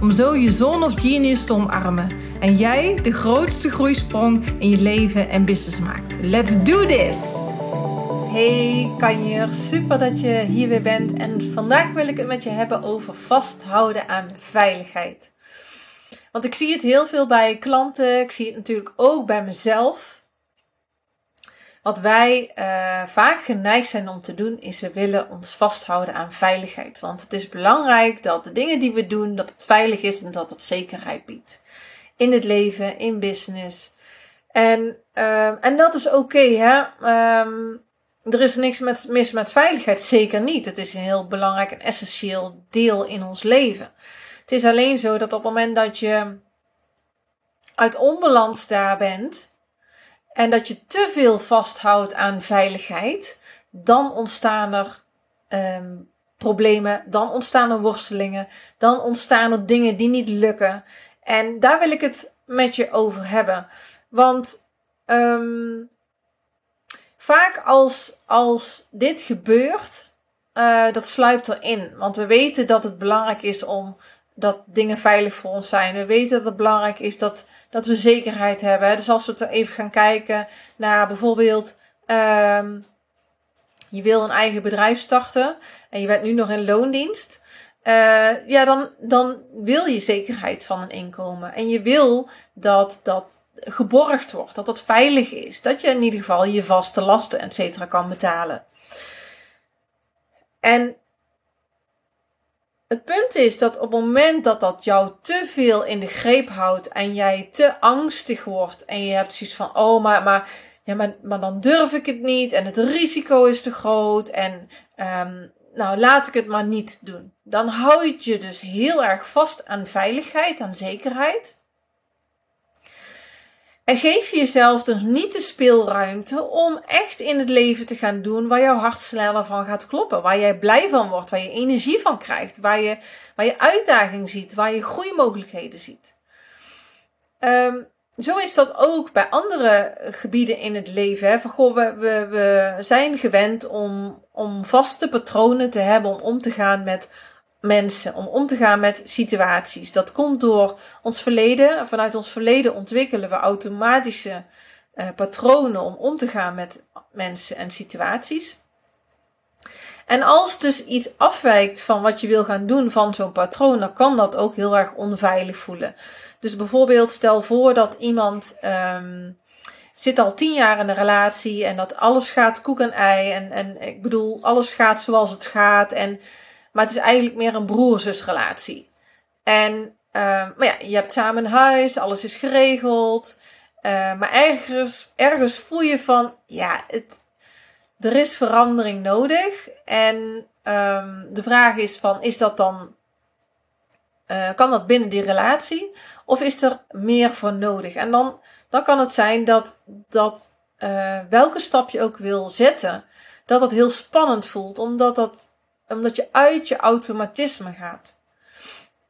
om zo je zone of genius te omarmen en jij de grootste groeisprong in je leven en business maakt. Let's do this! Hey kanjer, super dat je hier weer bent en vandaag wil ik het met je hebben over vasthouden aan veiligheid. Want ik zie het heel veel bij klanten, ik zie het natuurlijk ook bij mezelf. Wat wij uh, vaak geneigd zijn om te doen, is we willen ons vasthouden aan veiligheid. Want het is belangrijk dat de dingen die we doen, dat het veilig is en dat het zekerheid biedt. In het leven, in business. En, uh, en dat is oké, hè. Um, er is niks mis met veiligheid, zeker niet. Het is een heel belangrijk en essentieel deel in ons leven. Het is alleen zo dat op het moment dat je uit onbalans daar bent, en dat je te veel vasthoudt aan veiligheid, dan ontstaan er um, problemen, dan ontstaan er worstelingen, dan ontstaan er dingen die niet lukken. En daar wil ik het met je over hebben. Want um, vaak als, als dit gebeurt, uh, dat sluipt erin. Want we weten dat het belangrijk is om dat dingen veilig voor ons zijn. We weten dat het belangrijk is dat, dat we zekerheid hebben. Dus als we even gaan kijken naar bijvoorbeeld, um, je wil een eigen bedrijf starten en je bent nu nog in loondienst. Uh, ja, dan, dan wil je zekerheid van een inkomen. En je wil dat dat geborgd wordt, dat dat veilig is. Dat je in ieder geval je vaste lasten, et cetera, kan betalen. En het punt is dat op het moment dat dat jou te veel in de greep houdt en jij te angstig wordt en je hebt zoiets van, oh, maar, maar, ja, maar, maar dan durf ik het niet en het risico is te groot en um, nou laat ik het maar niet doen. Dan houd je dus heel erg vast aan veiligheid, aan zekerheid. En geef jezelf dus niet de speelruimte om echt in het leven te gaan doen waar jouw hart sneller van gaat kloppen. Waar jij blij van wordt, waar je energie van krijgt, waar je, waar je uitdaging ziet, waar je groeimogelijkheden ziet. Um, zo is dat ook bij andere gebieden in het leven. Hè. Van, goh, we, we, we zijn gewend om, om vaste patronen te hebben om om te gaan met mensen, om om te gaan met situaties. Dat komt door ons verleden. Vanuit ons verleden ontwikkelen we automatische uh, patronen om om te gaan met mensen en situaties. En als dus iets afwijkt van wat je wil gaan doen van zo'n patroon, dan kan dat ook heel erg onveilig voelen. Dus bijvoorbeeld stel voor dat iemand um, zit al tien jaar in een relatie en dat alles gaat koek en ei. En, en ik bedoel, alles gaat zoals het gaat. En maar het is eigenlijk meer een broer-zusrelatie. En, uh, maar ja, je hebt samen een huis, alles is geregeld. Uh, maar ergens, ergens voel je van, ja, het, er is verandering nodig. En um, de vraag is van, is dat dan, uh, kan dat binnen die relatie? Of is er meer voor nodig? En dan, dan kan het zijn dat, dat welke stap je ook wil zetten, dat het heel spannend voelt. Omdat dat omdat je uit je automatisme gaat.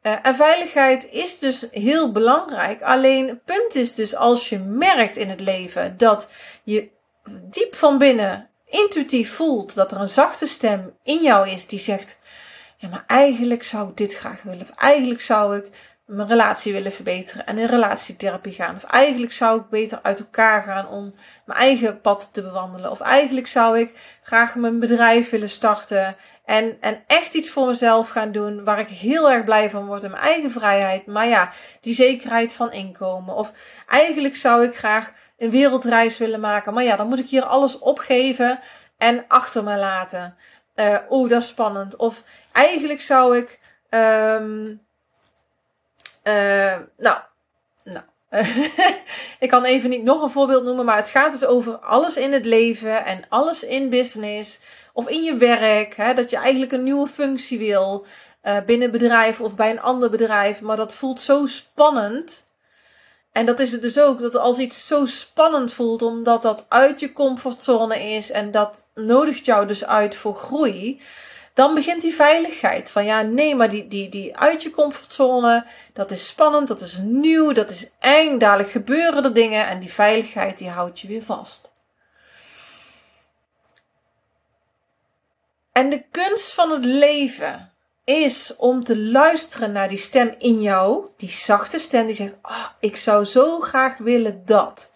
Uh, en veiligheid is dus heel belangrijk. Alleen het punt is dus als je merkt in het leven dat je diep van binnen intuïtief voelt dat er een zachte stem in jou is die zegt: Ja, maar eigenlijk zou ik dit graag willen. Of eigenlijk zou ik mijn relatie willen verbeteren en in relatietherapie gaan. Of eigenlijk zou ik beter uit elkaar gaan om mijn eigen pad te bewandelen. Of eigenlijk zou ik graag mijn bedrijf willen starten en, en echt iets voor mezelf gaan doen waar ik heel erg blij van word in mijn eigen vrijheid. Maar ja, die zekerheid van inkomen. Of eigenlijk zou ik graag een wereldreis willen maken. Maar ja, dan moet ik hier alles opgeven en achter me laten. Uh, Oeh, dat is spannend. Of eigenlijk zou ik. Um, uh, nou, nou. ik kan even niet nog een voorbeeld noemen, maar het gaat dus over alles in het leven en alles in business Of in je werk, hè, dat je eigenlijk een nieuwe functie wil uh, binnen bedrijf of bij een ander bedrijf, maar dat voelt zo spannend. En dat is het dus ook, dat als iets zo spannend voelt, omdat dat uit je comfortzone is en dat nodigt jou dus uit voor groei, dan begint die veiligheid. Van ja, nee, maar die, die, die uit je comfortzone, dat is spannend, dat is nieuw, dat is eng, dadelijk gebeuren er dingen en die veiligheid die houdt je weer vast. En de kunst van het leven is om te luisteren naar die stem in jou, die zachte stem die zegt: oh, ik zou zo graag willen dat.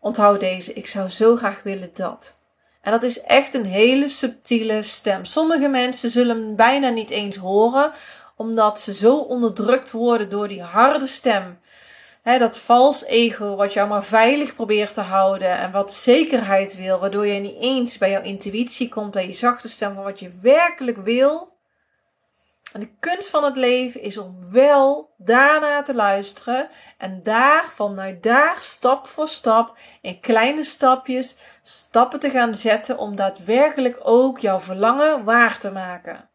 Onthoud deze, ik zou zo graag willen dat. En dat is echt een hele subtiele stem. Sommige mensen zullen hem bijna niet eens horen, omdat ze zo onderdrukt worden door die harde stem. dat vals ego wat jou maar veilig probeert te houden en wat zekerheid wil, waardoor je niet eens bij jouw intuïtie komt, bij je zachte stem van wat je werkelijk wil. En de kunst van het leven is om wel daarna te luisteren en daar vanuit daar stap voor stap in kleine stapjes stappen te gaan zetten om daadwerkelijk ook jouw verlangen waar te maken.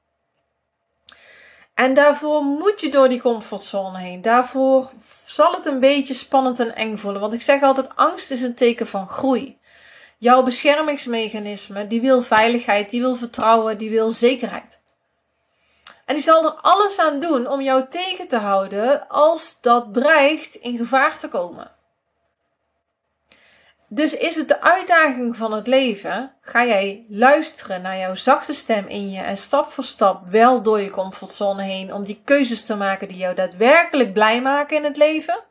En daarvoor moet je door die comfortzone heen. Daarvoor zal het een beetje spannend en eng voelen. Want ik zeg altijd: angst is een teken van groei. Jouw beschermingsmechanisme, die wil veiligheid, die wil vertrouwen, die wil zekerheid. En die zal er alles aan doen om jou tegen te houden als dat dreigt in gevaar te komen. Dus is het de uitdaging van het leven? Ga jij luisteren naar jouw zachte stem in je en stap voor stap wel door je comfortzone heen om die keuzes te maken die jou daadwerkelijk blij maken in het leven?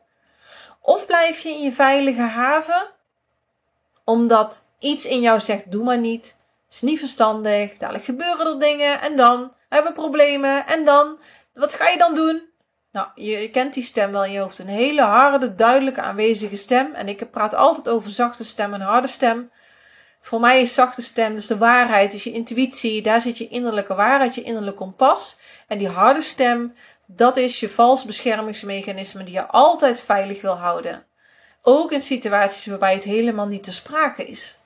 Of blijf je in je veilige haven omdat iets in jou zegt: doe maar niet, is niet verstandig, dadelijk gebeuren er dingen en dan hebben problemen. En dan, wat ga je dan doen? Nou, je kent die stem wel in je hoofd. Een hele harde, duidelijke, aanwezige stem. En ik praat altijd over zachte stem en harde stem. Voor mij is zachte stem dus de waarheid, is je intuïtie. Daar zit je innerlijke waarheid, je innerlijke kompas. En die harde stem, dat is je vals beschermingsmechanisme die je altijd veilig wil houden. Ook in situaties waarbij het helemaal niet te sprake is.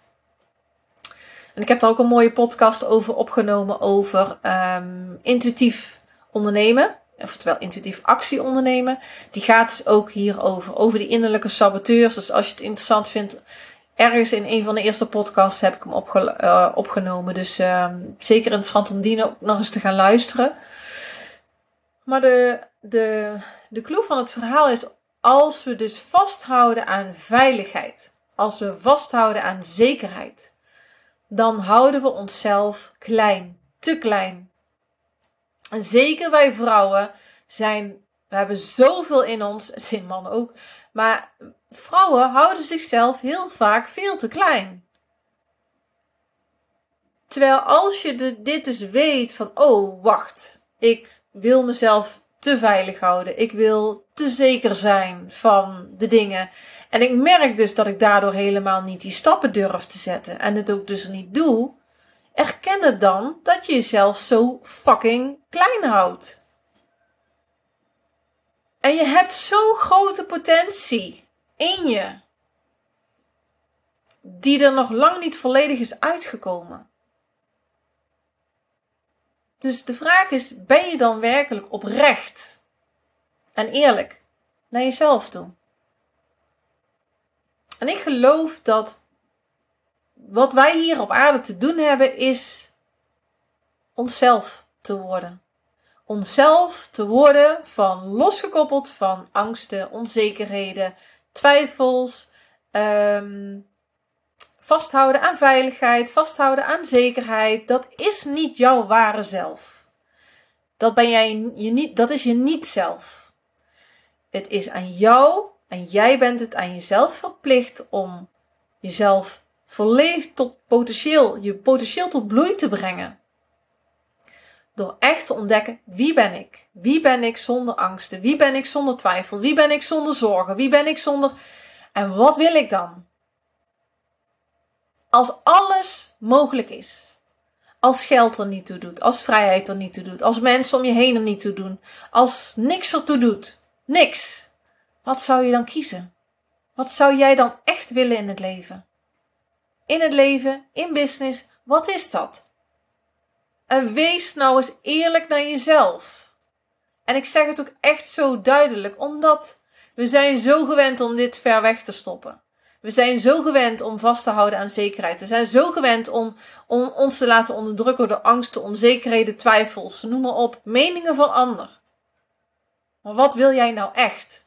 En ik heb daar ook een mooie podcast over opgenomen over um, intuïtief ondernemen. Oftewel intuïtief actie ondernemen. Die gaat dus ook hierover. Over die innerlijke saboteurs. Dus als je het interessant vindt. Ergens in een van de eerste podcasts heb ik hem uh, opgenomen. Dus um, zeker interessant om die nog eens te gaan luisteren. Maar de, de, de clue van het verhaal is. Als we dus vasthouden aan veiligheid. Als we vasthouden aan zekerheid dan houden we onszelf klein, te klein. En zeker wij vrouwen zijn, we hebben zoveel in ons, zin mannen ook, maar vrouwen houden zichzelf heel vaak veel te klein. Terwijl als je dit dus weet van, oh wacht, ik wil mezelf te veilig houden. Ik wil te zeker zijn van de dingen. En ik merk dus dat ik daardoor helemaal niet die stappen durf te zetten en het ook dus niet doe. Erken het dan dat je jezelf zo fucking klein houdt. En je hebt zo'n grote potentie in je, die er nog lang niet volledig is uitgekomen. Dus de vraag is: ben je dan werkelijk oprecht en eerlijk naar jezelf toe? En ik geloof dat wat wij hier op aarde te doen hebben, is onszelf te worden. Onszelf te worden van losgekoppeld van angsten, onzekerheden, twijfels, um, vasthouden aan veiligheid, vasthouden aan zekerheid. Dat is niet jouw ware zelf. Dat, ben jij, je niet, dat is je niet zelf. Het is aan jou en jij bent het aan jezelf verplicht om jezelf volledig tot potentieel, je potentieel tot bloei te brengen. Door echt te ontdekken wie ben ik? Wie ben ik zonder angsten? Wie ben ik zonder twijfel? Wie ben ik zonder zorgen? Wie ben ik zonder. En wat wil ik dan? Als alles mogelijk is. Als geld er niet toe doet. Als vrijheid er niet toe doet. Als mensen om je heen er niet toe doen. Als niks er toe doet. Niks. Wat zou je dan kiezen? Wat zou jij dan echt willen in het leven? In het leven, in business, wat is dat? En wees nou eens eerlijk naar jezelf. En ik zeg het ook echt zo duidelijk, omdat we zijn zo gewend om dit ver weg te stoppen. We zijn zo gewend om vast te houden aan zekerheid. We zijn zo gewend om, om ons te laten onderdrukken door angsten, onzekerheden, twijfels, noem maar op, meningen van ander. Maar wat wil jij nou echt?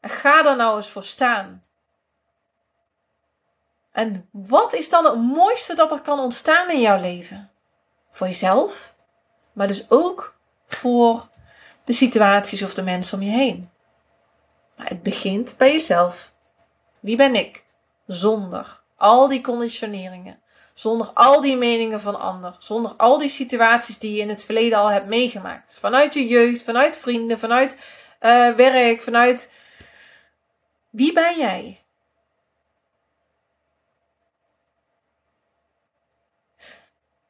En ga er nou eens voor staan. En wat is dan het mooiste dat er kan ontstaan in jouw leven? Voor jezelf, maar dus ook voor de situaties of de mensen om je heen. Maar het begint bij jezelf. Wie ben ik? Zonder al die conditioneringen. Zonder al die meningen van anderen. Zonder al die situaties die je in het verleden al hebt meegemaakt. Vanuit je jeugd, vanuit vrienden, vanuit uh, werk, vanuit. Wie ben jij?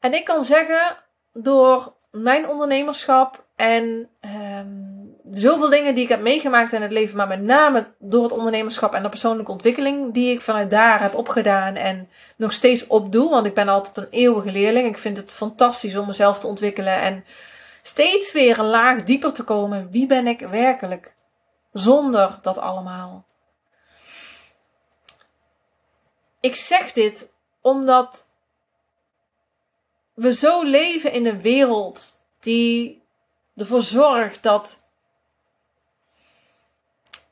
En ik kan zeggen, door mijn ondernemerschap en um, zoveel dingen die ik heb meegemaakt in het leven, maar met name door het ondernemerschap en de persoonlijke ontwikkeling die ik vanuit daar heb opgedaan en nog steeds opdoe, want ik ben altijd een eeuwige leerling. Ik vind het fantastisch om mezelf te ontwikkelen en steeds weer een laag dieper te komen. Wie ben ik werkelijk? Zonder dat allemaal. Ik zeg dit omdat we zo leven in een wereld die ervoor zorgt dat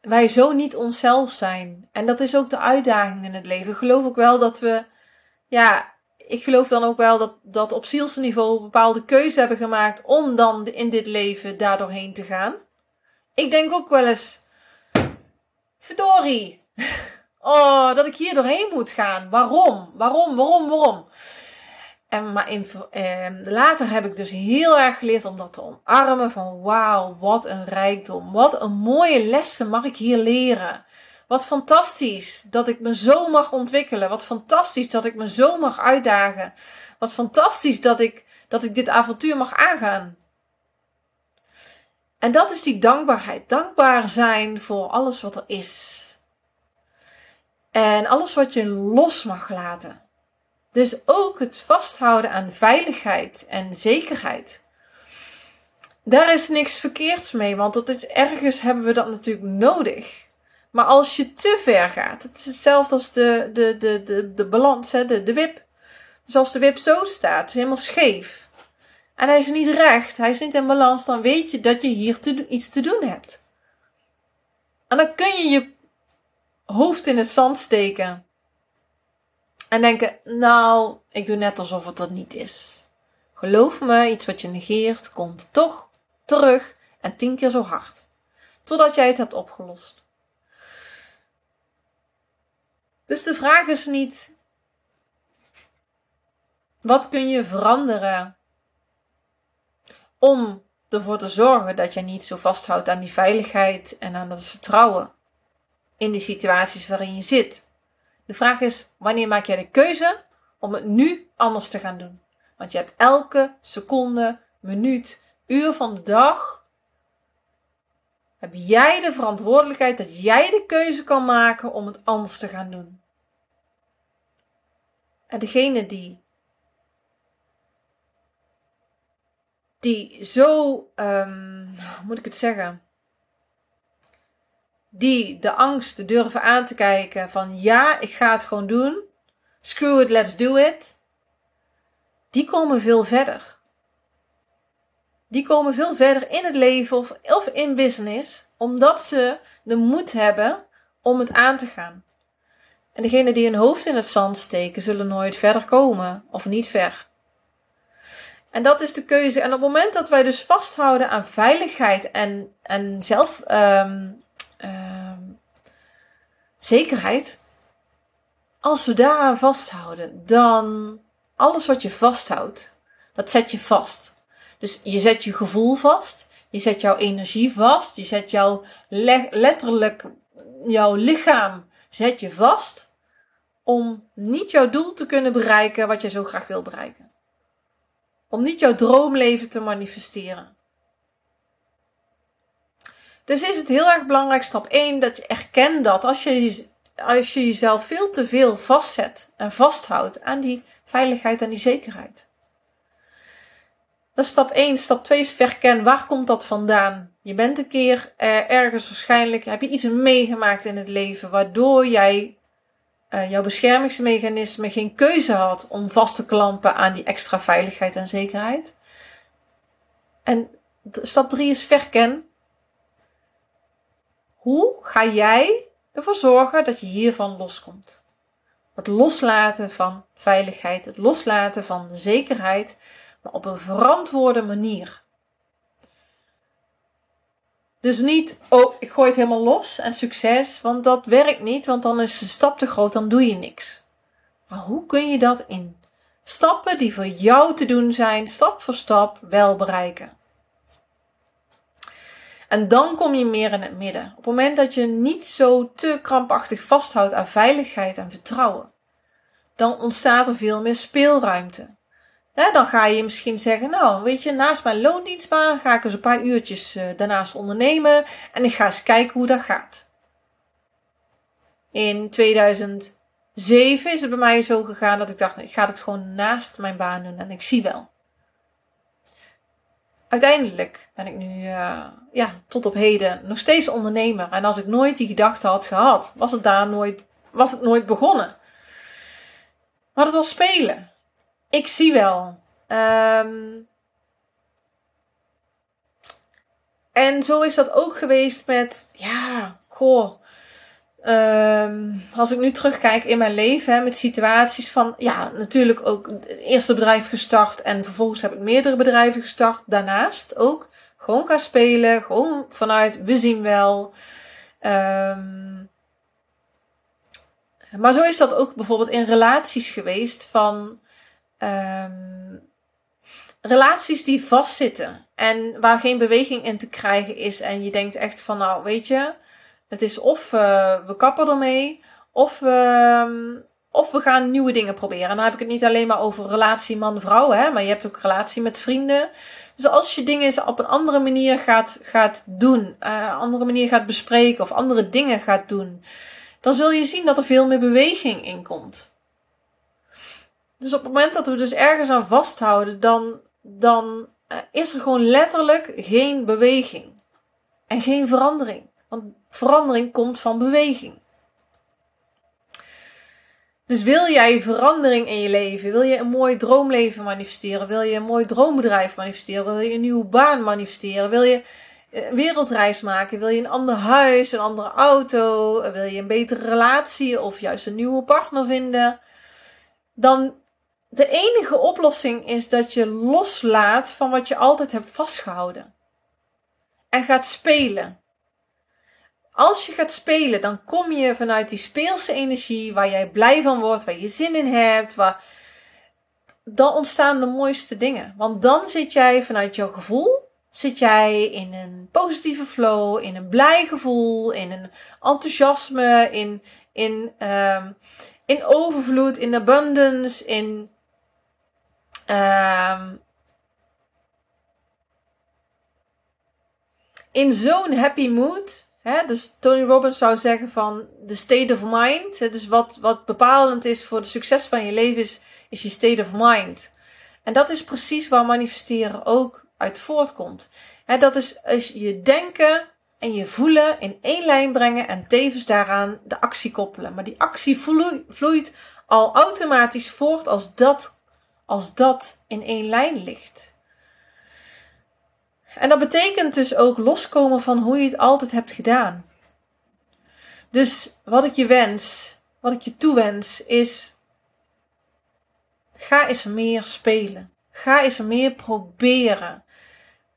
wij zo niet onszelf zijn. En dat is ook de uitdaging in het leven. Ik geloof ook wel dat we, ja, ik geloof dan ook wel dat, dat op zielsniveau bepaalde keuzes hebben gemaakt om dan in dit leven daardoorheen te gaan. Ik denk ook wel eens, verdorie, oh, dat ik hier doorheen moet gaan. Waarom? Waarom? Waarom? Waarom? Maar in, eh, later heb ik dus heel erg geleerd om dat te omarmen. Van wauw, wat een rijkdom. Wat een mooie lessen mag ik hier leren. Wat fantastisch dat ik me zo mag ontwikkelen. Wat fantastisch dat ik me zo mag uitdagen. Wat fantastisch dat ik, dat ik dit avontuur mag aangaan. En dat is die dankbaarheid. Dankbaar zijn voor alles wat er is. En alles wat je los mag laten. Dus ook het vasthouden aan veiligheid en zekerheid. Daar is niks verkeerds mee, want dat is ergens hebben we dat natuurlijk nodig. Maar als je te ver gaat, het is hetzelfde als de, de, de, de, de balans, hè, de, de wip. Dus als de wip zo staat, helemaal scheef, en hij is niet recht, hij is niet in balans, dan weet je dat je hier iets te doen hebt. En dan kun je je hoofd in het zand steken en denken, nou, ik doe net alsof het er niet is. Geloof me, iets wat je negeert komt toch terug en tien keer zo hard. Totdat jij het hebt opgelost. Dus de vraag is niet, wat kun je veranderen om ervoor te zorgen dat je niet zo vasthoudt aan die veiligheid en aan dat vertrouwen in de situaties waarin je zit. De vraag is, wanneer maak jij de keuze om het nu anders te gaan doen? Want je hebt elke seconde, minuut, uur van de dag. Heb jij de verantwoordelijkheid dat jij de keuze kan maken om het anders te gaan doen? En degene die, die zo, um, hoe moet ik het zeggen? Die de angst durven aan te kijken van ja, ik ga het gewoon doen. Screw it, let's do it. Die komen veel verder. Die komen veel verder in het leven of, of in business, omdat ze de moed hebben om het aan te gaan. En degenen die hun hoofd in het zand steken, zullen nooit verder komen of niet ver. En dat is de keuze. En op het moment dat wij dus vasthouden aan veiligheid en, en zelf, um, Ehm, zekerheid. Als we daaraan vasthouden, dan alles wat je vasthoudt, dat zet je vast. Dus je zet je gevoel vast, je zet jouw energie vast, je zet jouw letterlijk jouw lichaam zet je vast om niet jouw doel te kunnen bereiken wat je zo graag wil bereiken. Om niet jouw droomleven te manifesteren. Dus is het heel erg belangrijk, stap 1, dat je erkent dat als je, als je jezelf veel te veel vastzet en vasthoudt aan die veiligheid en die zekerheid. Dat is stap 1. Stap 2 is verken. Waar komt dat vandaan? Je bent een keer uh, ergens waarschijnlijk, heb je iets meegemaakt in het leven waardoor jij uh, jouw beschermingsmechanisme geen keuze had om vast te klampen aan die extra veiligheid en zekerheid. En stap 3 is verken. Hoe ga jij ervoor zorgen dat je hiervan loskomt? Het loslaten van veiligheid, het loslaten van zekerheid, maar op een verantwoorde manier. Dus niet, oh, ik gooi het helemaal los en succes, want dat werkt niet, want dan is de stap te groot, dan doe je niks. Maar hoe kun je dat in stappen die voor jou te doen zijn, stap voor stap, wel bereiken? En dan kom je meer in het midden. Op het moment dat je niet zo te krampachtig vasthoudt aan veiligheid en vertrouwen, dan ontstaat er veel meer speelruimte dan ga je misschien zeggen, nou weet je, naast mijn loondienstbaan ga ik eens een paar uurtjes uh, daarnaast ondernemen en ik ga eens kijken hoe dat gaat. In 2007 is het bij mij zo gegaan dat ik dacht, ik ga het gewoon naast mijn baan doen en ik zie wel. Uiteindelijk ben ik nu uh, ja, tot op heden nog steeds ondernemer. En als ik nooit die gedachte had gehad, was het daar nooit, was het nooit begonnen. Maar het was spelen. Ik zie wel. Um, en zo is dat ook geweest met, ja, goh. Um, als ik nu terugkijk in mijn leven, hè, met situaties van, ja, natuurlijk ook het eerste bedrijf gestart en vervolgens heb ik meerdere bedrijven gestart. Daarnaast ook gewoon gaan spelen, gewoon vanuit we zien wel. Um, maar zo is dat ook bijvoorbeeld in relaties geweest van, um, relaties die vastzitten en waar geen beweging in te krijgen is. En je denkt echt van, nou weet je, het is of uh, we kappen ermee, of we, of we gaan nieuwe dingen proberen. En dan heb ik het niet alleen maar over relatie man-vrouw, hè, maar je hebt ook relatie met vrienden. Dus als je dingen op een andere manier gaat, gaat doen, uh, andere manier gaat bespreken of andere dingen gaat doen, dan zul je zien dat er veel meer beweging in komt. Dus op het moment dat we dus ergens aan vasthouden, dan, dan uh, is er gewoon letterlijk geen beweging. En geen verandering. Want verandering komt van beweging. Dus wil jij verandering in je leven? Wil je een mooi droomleven manifesteren? Wil je een mooi droombedrijf manifesteren? Wil je een nieuwe baan manifesteren? Wil je een wereldreis maken? Wil je een ander huis, een andere auto? Wil je een betere relatie of juist een nieuwe partner vinden? Dan de enige oplossing is dat je loslaat van wat je altijd hebt vastgehouden. En gaat spelen. Als je gaat spelen, dan kom je vanuit die speelse energie waar jij blij van wordt, waar je zin in hebt, waar... dan ontstaan de mooiste dingen. Want dan zit jij vanuit jouw gevoel, zit jij in een positieve flow, in een blij gevoel, in een enthousiasme, in, in, um, in overvloed, in abundance, in Um, in zo'n happy mood. Hè, dus Tony Robbins zou zeggen van de state of mind. Hè, dus wat, wat bepalend is voor de succes van je leven is, is je state of mind. En dat is precies waar manifesteren ook uit voortkomt. Hè, dat is, is je denken en je voelen in één lijn brengen en tevens daaraan de actie koppelen. Maar die actie vloeit al automatisch voort als dat als dat in één lijn ligt. En dat betekent dus ook loskomen van hoe je het altijd hebt gedaan. Dus wat ik je wens, wat ik je toewens, is: ga eens meer spelen. Ga eens meer proberen.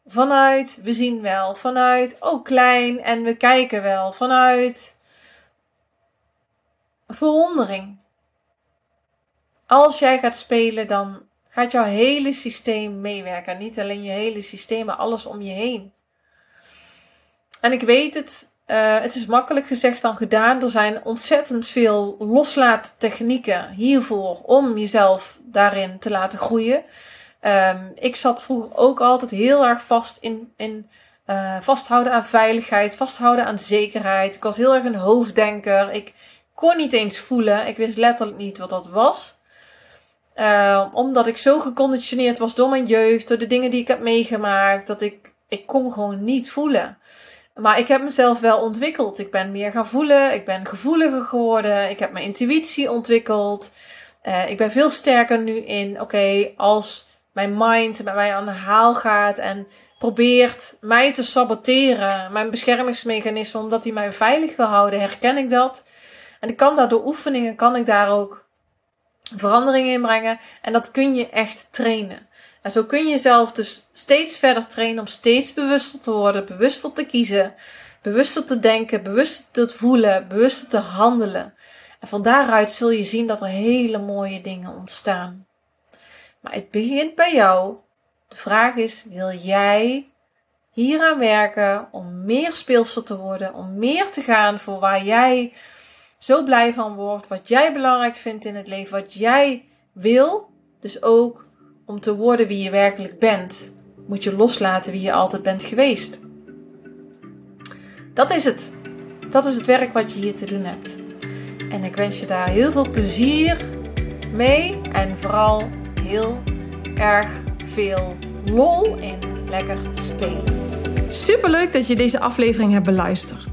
Vanuit we zien wel, vanuit oh klein en we kijken wel, vanuit verwondering als jij gaat spelen, dan gaat jouw hele systeem meewerken. Niet alleen je hele systeem, maar alles om je heen. En ik weet het, uh, het is makkelijk gezegd dan gedaan. Er zijn ontzettend veel loslaattechnieken hiervoor om jezelf daarin te laten groeien. Um, ik zat vroeger ook altijd heel erg vast in, in uh, vasthouden aan veiligheid, vasthouden aan zekerheid. Ik was heel erg een hoofddenker. Ik kon niet eens voelen. Ik wist letterlijk niet wat dat was. Uh, omdat ik zo geconditioneerd was door mijn jeugd, door de dingen die ik heb meegemaakt, dat ik, ik kon gewoon niet voelen. Maar ik heb mezelf wel ontwikkeld. Ik ben meer gaan voelen. Ik ben gevoeliger geworden. Ik heb mijn intuïtie ontwikkeld. Uh, ik ben veel sterker nu in, oké, als mijn mind met mij aan de haal gaat en probeert mij te saboteren, mijn beschermingsmechanisme, omdat hij mij veilig wil houden, herken ik dat. En ik kan daar door oefeningen, kan ik daar ook veranderingen in brengen. En dat kun je echt trainen. En zo kun je jezelf dus steeds verder trainen om steeds bewuster te worden, bewuster te kiezen, bewuster te denken, bewuster te voelen, bewuster te handelen. En van daaruit zul je zien dat er hele mooie dingen ontstaan. Maar het begint bij jou. De vraag is: wil jij hieraan werken om meer speelster te worden, om meer te gaan voor waar jij zo blij van wordt, wat jij belangrijk vindt in het leven, wat jij wil, dus ook om te worden wie je werkelijk bent, moet je loslaten wie je altijd bent geweest. Dat is het. Dat is het werk wat je hier te doen hebt. En ik wens je daar heel veel plezier mee en vooral heel erg veel lol in lekker spelen. Superleuk dat je deze aflevering hebt beluisterd.